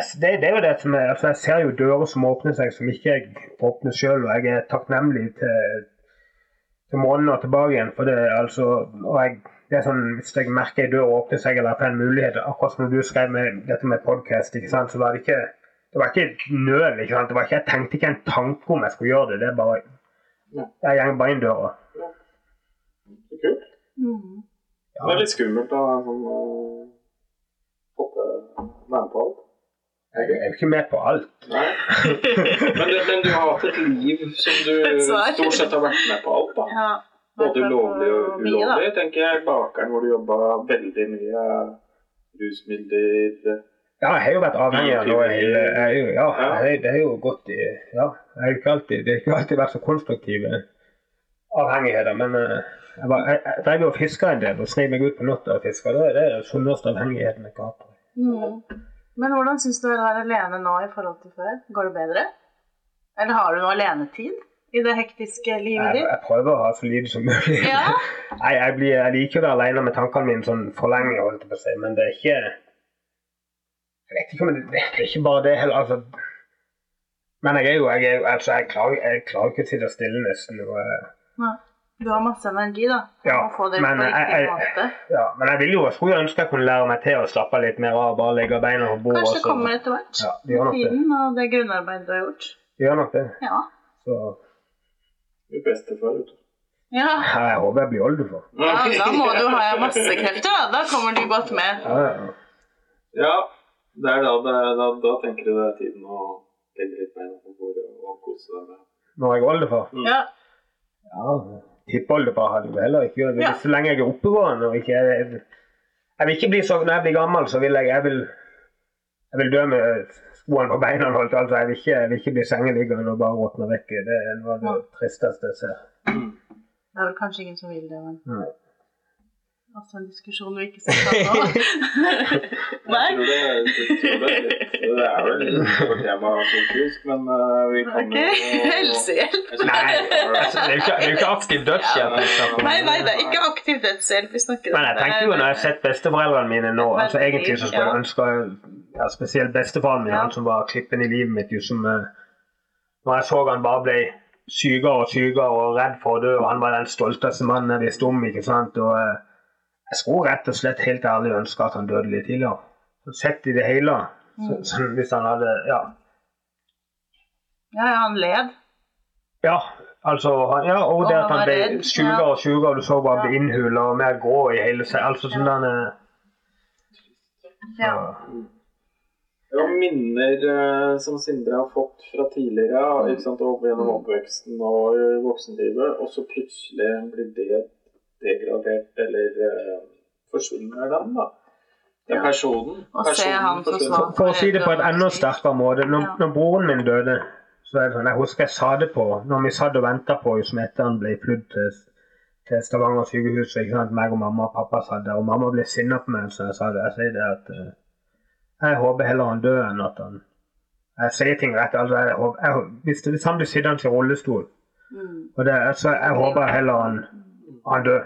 Det er, det, det er jo det som er, altså Jeg ser jo dører som åpner seg som ikke jeg åpner sjøl, og jeg er takknemlig til, til månen og tilbake igjen. For det, altså, og jeg, det er sånn, Hvis jeg merker en dør åpne seg eller får en mulighet, akkurat som du skrev med, dette med podkast, så var det ikke det var ikke nøl. ikke sant? Det var ikke, jeg tenkte ikke en tanke om jeg skulle gjøre det. Det er bare Jeg går bare inn døra. Så kult. Mm. Ja. Det er litt skummelt å sånn, uh, hoppe være med på alt. Jeg er jo ikke med på alt. Nei. Men, det, men du har hatt et liv som du stort sett har vært med på alt, da. Ja. Både lovlig og ulovlig, tenker jeg. Bakeren hvor du jobba veldig mye. Rusmidler Ja, jeg har jo vært avhengig av noe hele er jo, Ja, Ja. det er jo gått i Ja, jeg har ikke alltid, det har ikke alltid vært så konstruktive avhengigheter, men eh, jeg, var, jeg, jeg drev jo og fiska en del og snei meg ut på natta og fiska. Det er det den sunneste avhengigheten jeg har hatt. Mm. Men hvordan syns du det er alene nå i forhold til før? Går det bedre? Eller har du noe alenetid i det hektiske livet ditt? jeg prøver å ha så lite som mulig. Ja. Nei, jeg, blir, jeg liker være alene med tankene mine sånn for lenge, holdt jeg på å si, men det er ikke Jeg vet ikke om det, det er ikke bare det heller, altså. Men jeg er jo jeg, er, altså, jeg, klarer, jeg klarer ikke å sitte stille nesten. Og, eh. Du har masse energi, da. Ja, det men på jeg- jeg- ja, men jeg vil jo, jeg skulle ønske jeg kunne lære meg til å slappe litt mer av, bare legge beina på bordet. Kanskje det så- kommer etter hvert. Ja, de gjør nok det. Tiden og det grunnarbeidet du har gjort. De gjør nok det. Ja. Så Du er bestefar, vet du. Ja. jeg håper jeg blir oldefar. ja, da må du ha masse krefter, da. Da kommer du godt med. Ja, ja. Ja, det er da, det er, da, da tenker du det er tiden å legge litt beina på bordet og kose deg med. Når jeg er oldefar? Ja. Ja, tippoldefar hadde jo heller ikke gjort det. Ja. Så lenge jeg er oppegående og ikke jeg, jeg vil ikke bli så, Når jeg blir gammel, så vil jeg jeg vil, jeg vil dø med skoene på beina. Holdt, altså, jeg, vil ikke, jeg vil ikke bli sengeliggende og bare råtne vekk. Det er noe av det tristeste jeg ser. Det er vel kanskje ingen som vil det, men Nei. også en diskusjon vi ikke skal ta nå. Nei? Jeg tror det, jeg tror det, er litt, det er vel litt tema psykisk, men uh, vi kan Ok, helsehjelp. Nei, altså, det er jo ikke, det er ikke aktiv dødshjelp. jeg. Nei, nei, det er ikke aktiv dødshjelp vi snakker om. Men jeg tenker jo når jeg har sett besteforeldrene mine nå altså Egentlig så skulle jeg ønske ja, Spesielt bestefaren min, Ja. han som var klippen i livet mitt, jo som eh, Når jeg så han bare ble sykere og sykere og redd for å dø, og han var den stolteste mannen jeg visste om, ikke sant. Og eh, jeg skulle rett og slett helt ærlig ønske at han døde litt tidligere. Så Sett i det hele. Så, Mm. så, hvis han hadde Ja. Ja, han led. Ja, altså han, ja, og det at han han ble sjukere og sjukere, og du så bare Ja. ble innhula og mer grå i hele seg. Altså sånn Ja. den eh, Ja. så- Ja, minner eh, som Sindre har fått fra tidligere, Mm. ikke sant, og gjennom oppveksten og i voksenlivet, og så plutselig blir det degradert, eller eh, forsvinner den, da. Ja. personen. Og se han så For å si det på et enda sterkere måte, når, Ja. når broren min døde, så er det sånn, jeg husker jeg sa det på, når vi satt og ventet på som etter han ble flydd til, til Stavanger sykehus, ikke sant, meg og mamma og pappa satt der, og mamma ble sinna på meg så jeg sa det. Jeg sier det at eh, jeg håper heller han dør enn at han Jeg sier ting rett. altså jeg, håper- jeg, hvis, hvis han blir sittende i rullestol, Mm. og det, altså, jeg håper heller han, han dør.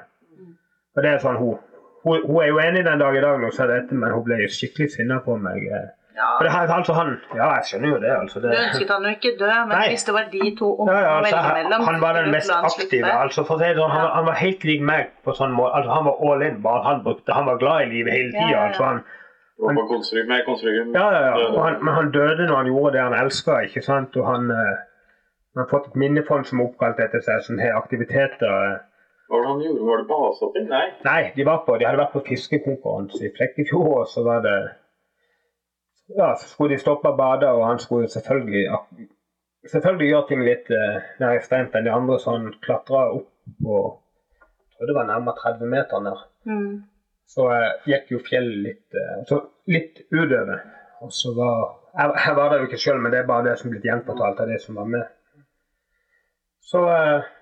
Og det er sånn hun hun, hun er jo enig den dag i dag, når hun sa dette, men hun ble jo skikkelig sinna på meg. eh. Ja. For det, her- altså han, ja, jeg skjønner jo det. altså. Det, Du ønsket han jo ikke dø, men Nei. hvis det var de to unge ja, ja, altså, mellom han var den mest aktive. altså for si det sånn, han, han var helt lik meg på sånn måte. altså Han var all in. bare Han brukte, han var glad i livet hele tida. ja, ja. Altså, han, konstrug, med ja, ja, ja. Han, men han døde når han gjorde det han elska, ikke sant. Og han, eh, han har fått et minnefond som er oppkalt etter seg, som har aktiviteter. Hva var det han gjorde? Var det basehopping? Nei. Nei, de var på, de hadde vært på fiskekonkurranse i Flekkefjord, og så var det Ja, så skulle de stoppe og bade, og han skulle selvfølgelig selvfølgelig gjøre ting litt eh, mer ekstremt enn de andre, så han klatra opp på Jeg tror det var nærmere 30 meter der. Mm. Så eh, gikk jo fjellet litt eh, så litt utover. Og så var jeg, jeg var der jo ikke sjøl, men det er bare det som er blitt gjenfortalt av de som var med. Så eh,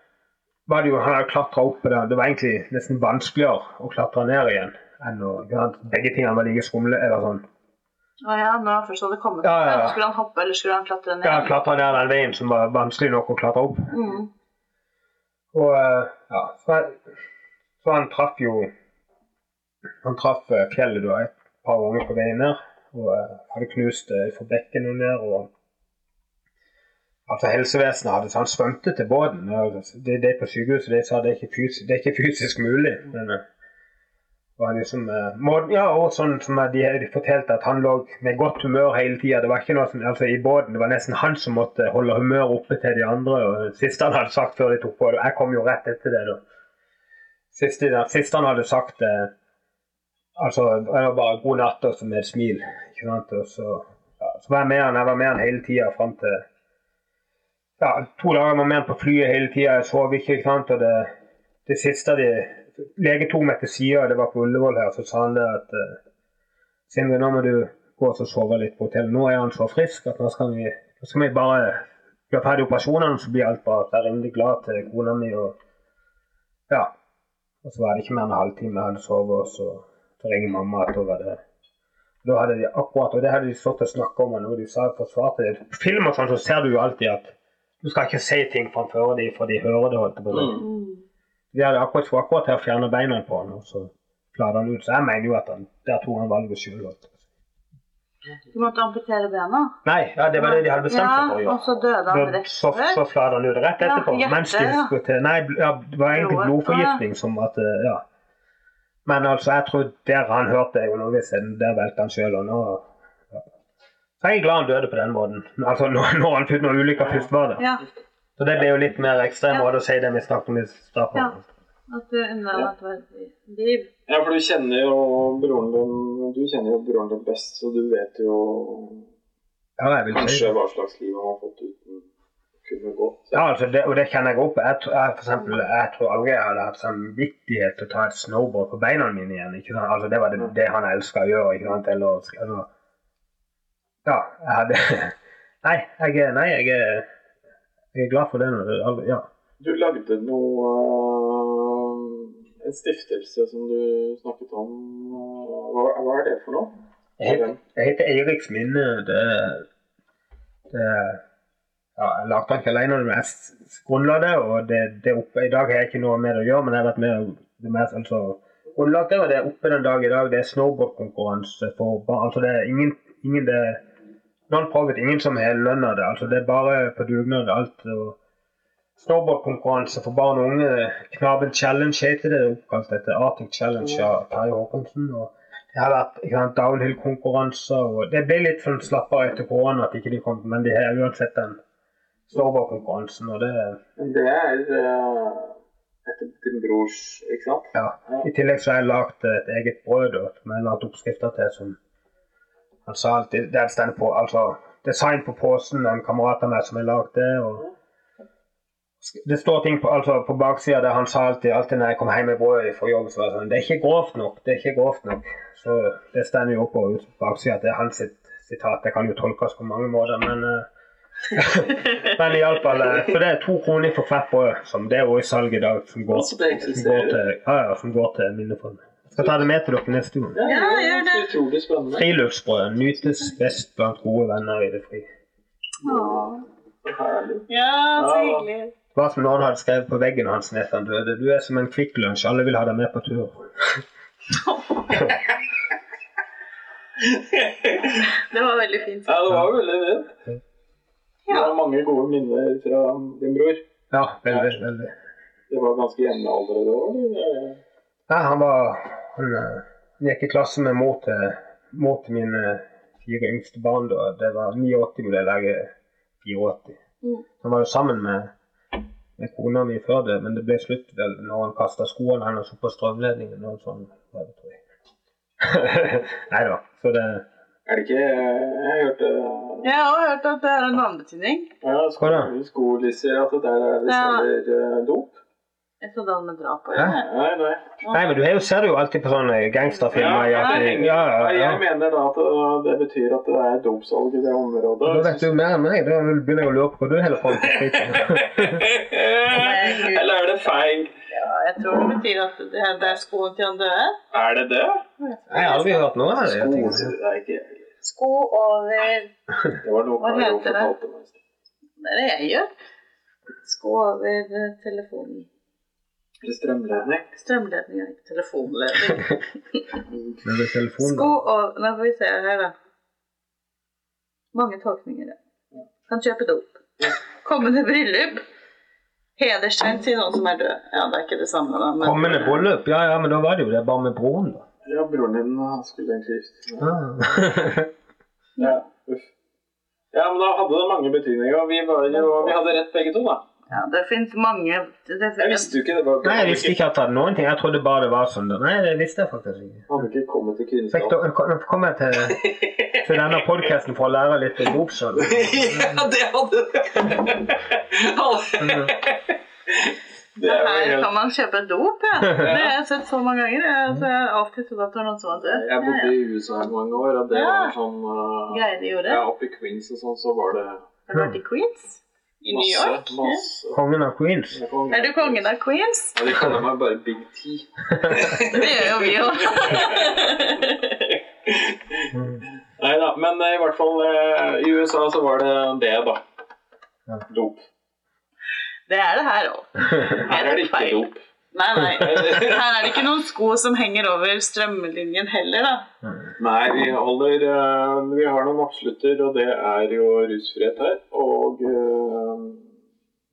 var det jo Han hadde klatra opp der. Det var egentlig nesten vanskeligere å klatre ned igjen enn å Begge tingene var like skumle. eller sånn. Å ja, når han først hadde kommet Ja, ja, ja. Skulle han hoppe, eller skulle han klatre ned? Ja, han klatra ned den veien som var vanskelig nok å klatre opp. Mm. Og eh, ja, så, så han traff jo Han traff eh, fjellet da et par ganger på veien ned. Og eh, hadde knust fra bekken og ned. og Altså Helsevesenet hadde han svømte til båten. Det, det på sykehuset de sa det er ikke fysisk, det er ikke fysisk mulig. men og, var liksom, eh, må- ja, og sånn som de, de fortalte at han lå med godt humør hele tida. Det var ikke noe som, altså I båten det var nesten han som måtte holde humøret oppe til de andre. og Siste han hadde sagt før de tok på det Jeg kom jo rett etter det. da. Siste, det siste han hadde sagt eh, altså, det var bare 'god natt' og så med et smil. ikke sant, og så, ja, så var jeg med han, jeg var med han hele tida fram til ja, To dager var med på flyet hele tida. Jeg sov ikke. ikke sant, og det, det siste de Lege tok meg til sida, det var på Ullevål her, så sa han det at uh, Sindre, nå må du gå og sove litt på hotellet. Nå er han så frisk at nå skal vi, nå skal vi bare gjøre ferdig operasjonene, så blir alt bra. Jeg er rimelig glad til kona mi. og ja, og så var det ikke mer enn en halvtime jeg hadde sovet, og så, ringer mamma at da var det Da hadde de akkurat, og det hadde de stått og snakka om, og når de sa forsvarte det På film og sånn så ser du jo alltid at du skal ikke si ting framfor de, for de hører det. holdt på å si. Mm. De hadde akkurat, skulle akkurat til å fjerne beina på han, og så flata han ut. Så jeg mener jo at han, der tok han valget sjøl. Du måtte amputere bena? Nei, ja, det var det de hadde bestemt seg for å Ja, gjøre. og så døde han rett så, før? så flata han ut rett Ja, etterpå. hjertet, mens de skulle til Nei, ja, det var egentlig blodforgiftning som at eh, Ja. Men altså, jeg tror der han hørte jeg jo noe siden, der velte han sjøl, og nå ja. Så jeg er glad han døde på den måten. Altså når, når han fikk noen ulykker først var det. Ja, Så det ble jo litt mer ekstrem Ja. måte å si det vi snakket om i starten. Ja. at du unna at det var et liv. Ja, for du kjenner jo broren din Du kjenner jo broren din best, så du vet jo Ja, jeg vil kanskje hva slags liv han har fått uten kunne gå. Ja, altså det, og det kjenner jeg opp. Jeg, jeg, for eksempel, jeg tror aldri jeg hadde hatt samvittighet til å ta et snowboard på beina mine igjen. ikke sant? Altså Det var det, det han elska å gjøre. ikke sant? Eller, altså, ja, jeg hadde Nei, jeg, nei, jeg, jeg er glad for det. når Ja. Du lagde noe øh, En stiftelse som du snakket om. øh, Hva, hva er det for noe? Jeg heter, jeg heter Eiriks minne. Det, det ja, Jeg lagde den ikke alene, men jeg grunnla det. og det, det oppe, I dag har jeg ikke noe med det å gjøre, men jeg har vært med det mest, altså, grunnlagt det, og det er oppe den dag i dag. Det er snowboardkonkurranse for barn. altså Det er ingen, ingen det non-profit, ingen som har lønn av det. altså Det er bare på dugnad alt. og Snowboardkonkurranse for barn og unge. Knaben Challenge heter det. Oppkalt etter Arctic Challenge av Terje Håkonsen. og det har vært downhill-konkurranser. og Det ble litt sånn slappere etter korona at ikke de kom, men de har uansett den snowboardkonkurransen. og det det er Uh etter din brors, ikke sant? ja. I tillegg så har jeg lagd et eget brød da, som jeg har lagd oppskrifter til. som Han sa alltid Det står på altså design på posen. En kamerat av meg som har lagd det. og det står ting på, altså på baksida der han sa alltid, alltid når jeg kom hjem med brød fra jobb, så var det sånn Det er ikke grovt nok. Det er ikke grovt nok. Så det står jo på baksida det er hans sitat. Det kan jo tolkes på mange måter, men eh, Men iallfall eh, For det er to kroner for hvert brød, som det er også i salg i dag, som går, som går til, ja, ja, som går til minnefond. Skal ta det med til dere neste gang. Ja, Ja, gjør det. Utrolig spennende. Friluftsbrød nytes best blant gode venner i det fri. Åh. Ja, så hyggelig. Hva som noen hadde skrevet på veggen hans nede han døde. Du er som en Kvikk Lunsj, alle vil ha deg med på tur. Det var veldig fint. Ja, det var veldig fint. Det Ja. var mange gode minner fra din bror. Ja, veldig, veldig. Det var ganske jevnaldrende òg? eller? Ja, han var han, eh, gikk i klasse med mor til, mor til mine fire yngste barn. da. Det var 89-modell, jeg er 84. Mm. Han var jo sammen med, med kona mi før det, men det ble slutt vel når han kasta skoene hennes opp på strømledningen. og sånn, det, tror jeg. Nei da. Så det Er det ikke Jeg har hørt det. Jeg har også hørt at det er en vannbetydning. ja, sko, sko, da? at det der er det Ja. selger eh, dop. Jeg trodde hadde med drap å gjøre. Nei, nei. Nei, men du jo, ser det jo alltid på sånne gangsterfilmer. Ja, at ja, ja, ja. Jeg mener da at uh, det betyr at det er dopsalg i det området. Da vet du mer enn meg. Da begynner jeg å lure på hva du holder på med. Eller er det feil? Ja, jeg tror det betyr at det er, det er skoen til han døde. Er det det? Jeg har aldri hørt noe av det. Sko, er over Det var noe Hva heter det? Det er det jeg gjør. Sko over eh, telefonen. Eller strømledning. Strømledning, ikke telefonledning. Det er telefon, Sko og Nå får vi se her, da. Mange tolkninger. ja. Kan kjøpe dop. Kommende bryllup. Hederstegn til noen som er død. Ja, det er ikke det samme, da. men- Kommende bryllup? Ja, ja, men da var det jo det bare med broren, da. Ja, broren din han skulle egentlig gifte seg. Ah. Ja, uff. Ja, men da hadde det mange betydninger. Vi, var jo, vi hadde rett begge to, da. Ja, det fins mange det, Jeg visste jo ikke det. Var, Nei, jeg visste ikke at det hadde noen ting. Jeg trodde bare det var sånn. Nei, det visste jeg faktisk ikke. Hadde ikke kommet til kvinneskap. kom- jeg til, til denne podkasten for å lære litt om så ja, det hadde Det er Her kan man kjøpe dop, ja. Det har jeg sett så mange ganger. Jeg, altså, jeg har alltid trodd at det var noen som hadde død. Jeg bodde i USA i mange år, og det Ja. var sånn uh, Greier de gjorde. Ja, oppe i Queens og sånn, så var det Har du vært i Queens? I New masse, York? masse Kongen av Queens. Er du kongen av Queens? Ja, de kaller meg bare Big T. Det gjør jo vi òg. Nei da, men eh, i hvert fall eh, i USA så var det det, da. Ja. Dop. Det er det her òg. Her er det ikke dop. Nei, nei. Her er det ikke noen sko som henger over strømlinjen heller, da. Nei, vi holder eh, Vi har noen absolutter, og det er jo rusfrihet her. Og eh,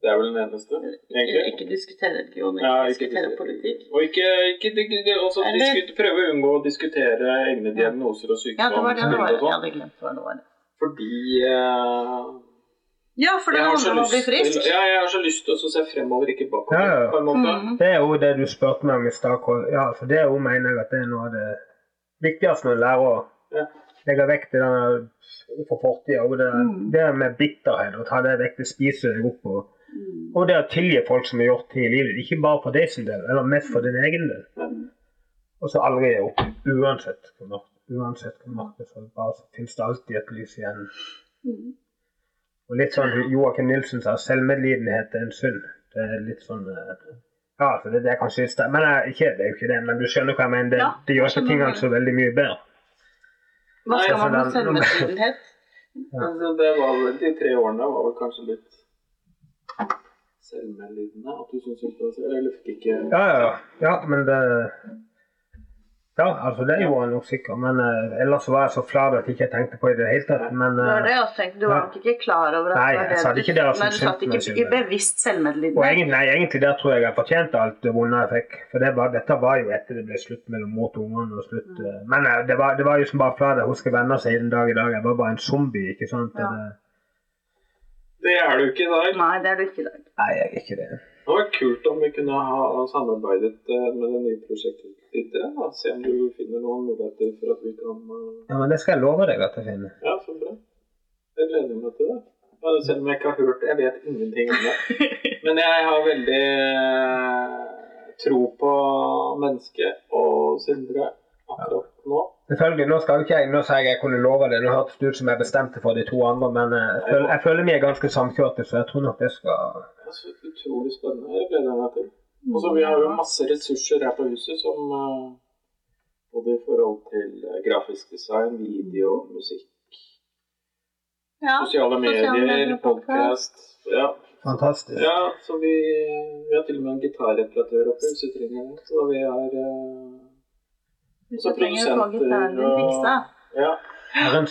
det er vel den eneste, egentlig. ikke diskutere religion, ikke Ja, ikke diskutere politikk. Og ikke, ikke også diskut, prøve å unngå å diskutere egne diagnoser og Ja, det var det Jeg sånn. hadde glemt det var. Fordi eh, Ja, for det handler om å bli frisk. til, ja, jeg har så lyst til å se fremover, ikke bakover. Ja, ja. på en måte. Mhm. Det er jo det du spurte meg om i stad. Ja, for det er jo mener jeg at det er noe av det viktigste når du lærer å Ja. legge vekk det der for fortida. Og det, Mm. det med bitterhet, å ta det vekk, det spiser deg opp. Og, Mm. og det å tilgi folk som har gjort ting i livet, ikke bare for deg sin del, eller mest for din egen del. Og så aldri gi opp, uansett hvor mørkt uansett hvor mørkt det er, så bare så finnes det alltid et lys igjen. Og litt sånn Joakim Nilsen sa, selvmedlidenhet er en synd. Det er litt sånn eh, Ja, for det, det er kanskje sterkt, men jeg, ikke, det er jo ikke det. Men du skjønner hva jeg mener. Det, Ja, det gjør ikke tingene det. så veldig mye bedre. Hva skal Nei, man med selvmedlidenhet? Altså, det var vel, de tre årene var vel kanskje litt selvmedlidende. At du syntes synd på deg selv, eller fikk ikke Ja, ja, ja. ja men det Ja, altså det gjorde han nok sikkert. Men eh, ellers var jeg så flau at jeg ikke tenkte på det i det hele tatt. Men Det var eh, det jeg også tenkte. Du var nok ikke klar over at Nei, det var det ikke det, Men Nei, du satt ikke, ikke bevisst selvmedlidende? egentlig, nei, egentlig der tror jeg jeg fortjente alt det vonde jeg fikk. For det var, dette var jo etter det ble slutt mellom mor og ungene. og slutt. Mm. eh, Men eh, det var, det var jo som bare flau. Jeg husker venner sier den dag i dag. Jeg var bare en zombie. ikke sant? Ja. Det, Det er du ikke i dag. Nei, det er du ikke i dag. nei, jeg er ikke det. Det hadde vært kult om vi kunne ha samarbeidet eh, med det nye prosjektet ditt. da. Se om du finner noen muligheter for at vi kan eh, Ja, Men det skal jeg love deg at jeg finner. Ja, så bra. Jeg gleder meg til det. Selv om jeg ikke har hørt. Jeg vet ingenting om det. Men jeg har veldig eh, tro på mennesket og Sindre akkurat nå. Selvfølgelig, Nå skal jo ikke jeg, nå si jeg kunne love det. Nå hørtes det ut som jeg bestemte for de to andre, men jeg føler, jeg føler vi er ganske samkjørte, så jeg tror nok det skal Det er så utrolig spennende. Jeg gleder meg til. Og så Vi har jo masse ressurser her på huset som eh, både i forhold til eh, grafisk design, video, musikk, Ja, sosiale medier, medier, podkast. Ja, Fantastisk. Ja, så vi, vi har til og med en gitarreparatør oppe i huset, trenger jeg. Så vi har eh, Hvis Så du trenger å få produsenter gitaren din og- fiksa. Ja,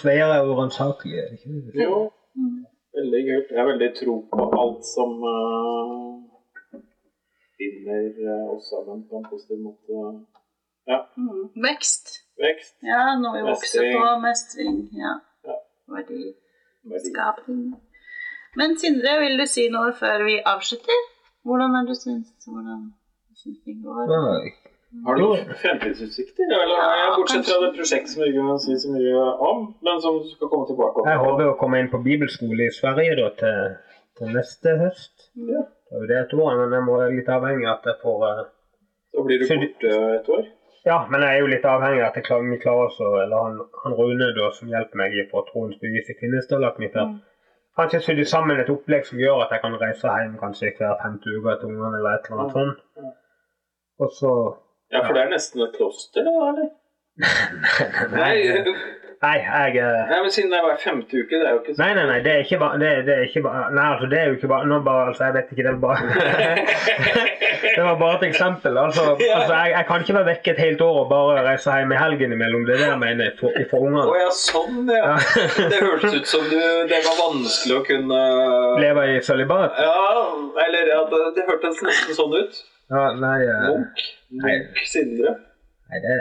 veier er uransakelige, er det ikke det? jo. Mm. Veldig kult. Jeg har veldig tro på alt som eh, binder uh, oss sammen på en positiv måte. Mm. Vekst. Vekst, Ja, noe vi vokser på. Mestring. Ja. Ja. Verdi. verdi. Men Sindre, vil du si noe før vi avslutter? Hvordan er det du syns hvordan du syns det går? Nei. Har du noen fremtidsutsikter? Eller Ja, bortsett fra det prosjektet som vi ikke kan si så mye om, men som du skal komme tilbake om? Jeg håper å komme inn på bibelskole i Sverige da, til, til neste høst. Ja. Det er jo det et år, men jeg må være litt avhengig av at jeg får uh, Da blir du borte et år? Ja, men jeg er jo litt avhengig av at jeg klarer, vi klarer oss Eller han, han Rune, da, som hjelper meg i troens bevis i Kvinesdal, at vi får Mm. kanskje sydd sammen et opplegg som gjør at jeg kan reise hjem kanskje hver femte uke til ungene, eller et eller annet sånt. Ja. Og så Ja, for det er nesten et kloster, da, eller? Nei, Nei, jeg eh, Nei, men siden det er hver femte uke, det er jo ikke så Nei, nei, nei, det er ikke bare det, det er ikke bare, Nei, altså, det er jo ikke bare Nå bare, altså, Jeg vet ikke, det er bare Det var bare et eksempel. Altså, altså jeg, jeg kan ikke være vekke et helt år og bare reise hjem i helgen imellom. Det er det jeg mener for, for Å oh, ja, sånn, ja. Ja. Det hørtes ut som du Det var vanskelig å kunne Leve i sølibat? Ja, eller ja, det, det hørtes nesten sånn ut. Ja, nei, eh, Munch. Sindre. nei det,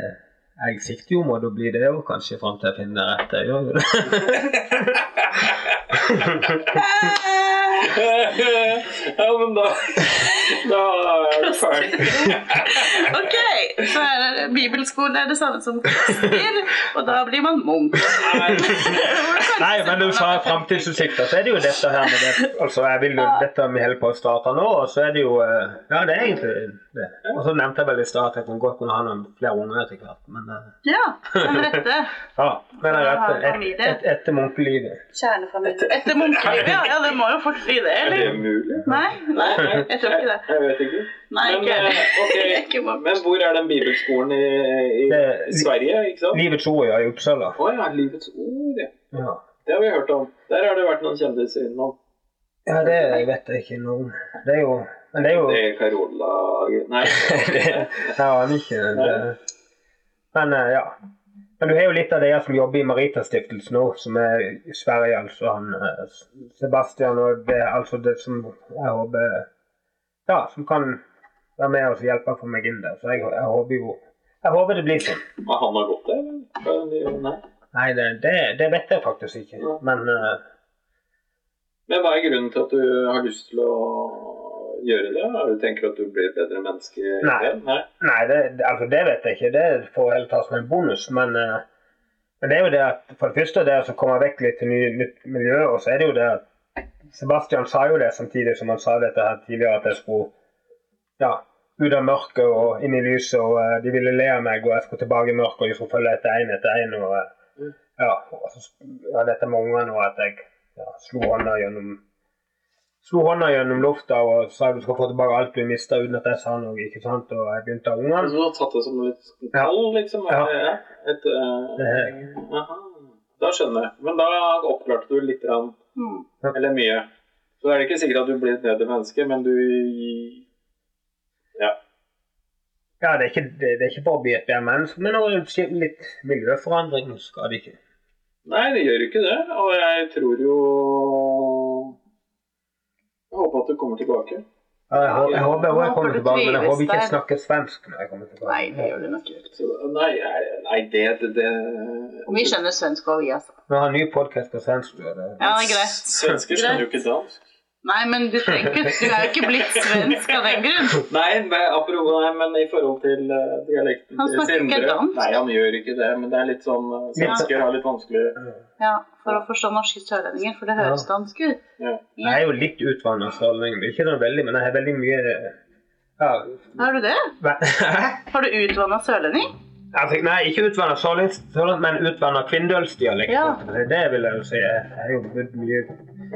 Jeg sikter jo mot å bli det òg, kanskje, fram til jeg finner det rette. Jeg gjør jo det. ja, men da Da er jeg... ferdig. Ok, så er det bibelskole er det samme som kloster, og da blir man munk. Nei, men du sa framtidsutsikter, så er det jo dette her med det. Altså, jeg vil jo dette vi holder på å starte nå, og så er det jo eh, Ja, det er egentlig det. Og så nevnte jeg vel i stad at jeg kunne godt kunne ha noen flere unger etter hvert, men Ja, den rette. Ja, den er rette. et, et, etter munkelivet. Kjernefamilie. Etter munkelivet, ja. ja. Det må jo fort bli det, Er det mulig? Nei, nei, jeg tror ikke det. Jeg vet ikke. Nei, Men, ikke men, okay. Ikke men hvor er den bibelskolen i, i Det- Sverige, ikke sant? Livets ord, ja, i Uppsala. Å ja, Livets ord, ja. Ja. Det har vi hørt om. Der har det vært noen kjendiser innom. ja, det vet jeg ikke noe om. Det er jo Men det er jo Det er Carola Nei. Jeg aner ikke. Det. Men eh, ja. Men du har jo litt av de som jobber i Maritastiftelsen nå, som er i Sverige. altså han eh, Sebastian og det, altså det som jeg håper Ja, som kan være med og hjelpe for meg inn der. Så jeg, jeg håper jo Jeg håper det blir sånn. Men han har gått der. Nei. Det, det, det vet jeg faktisk ikke. Men uh, Men hva er grunnen til at du har lyst til å gjøre det? Er Du tenker at du blir et bedre menneske? Nei. Nei. Nei, det, altså det vet jeg ikke. Det får heller tas som en bonus. Men, eh, men det er jo det at for det første det å komme vekk litt til ny, nytt miljø, og så er det jo det at Sebastian sa jo det samtidig som han sa dette her tidligere, at jeg skulle ja, ut av mørket og inn i lyset, og eh, de ville le av meg, og jeg skulle tilbake i mørket, og de skulle følge etter én etter én. Og, eh, Mm. ja, og så, ja, dette med ungene, og at jeg ja, slo hånda gjennom slo hånda gjennom lufta og sa du skal få tilbake alt du mista uten at jeg sa noe. ikke sant? Og jeg begynte å ungene. Du har tatt det som et Ja. tall, liksom? Ja. Ja. Et, uh, aha. Da skjønner jeg. Men da oppklarte du litt, rann, Mm. eller mye. Så er det ikke sikkert at du blir et bedre menneske, men du Ja. Ja, det er, ikke, det, det er ikke bare å bli et bedre menneske, men også litt miljøforandring skal det ikke. Nei, det gjør ikke det. Og jeg tror jo Jeg håper at du kommer tilbake. Ja, jeg, håper, jeg håper jeg kommer tilbake, men jeg håper ikke jeg snakker svensk når jeg kommer tilbake. Nei, det gjør du nok ikke. Nei, nei, det, det, det Vi skjønner svensk òg, vi, altså. Vi har en ny podkast på svensk. Ja, det er greit. Svensker skjønner jo ikke dansk. Nei, men du trenger ikke Du er jo ikke blitt svensk av den grunn. Nei, men, apropos, nei, men i forhold til eh, dialekten Han snakker ikke dansk. Nei, han gjør ikke det, men det er litt sånn eh, Svensker har litt vanskelig Ja, For å forstå norske sørlendinger, for det høres dansk ut. ja. Jeg er jo litt utvanna sørlending. Ikke noe veldig, men jeg har veldig mye ja, Har du det? Har du utvanna sørlending? altså, Nei, ikke utvanna sørlending, men utvanna kvinndølsdialekt. Ja. Det vil jeg jo si. Jeg har jo bodd mye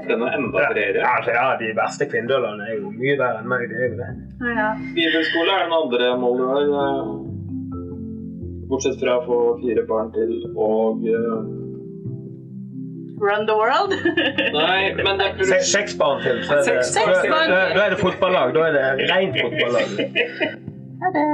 Den er enda ja, bredere. altså, ja, De verste kvindølene er jo mye verre enn meg. det er jo det. Ja, ja. Bibelskole er den andre målet du har. Bortsett fra å få fire barn til og eh, Run the world? Nei, men det er Se, seks barn til, så er det, Seks- seks barn. da, da er det fotballag. Da er det rent fotballag. Ha det.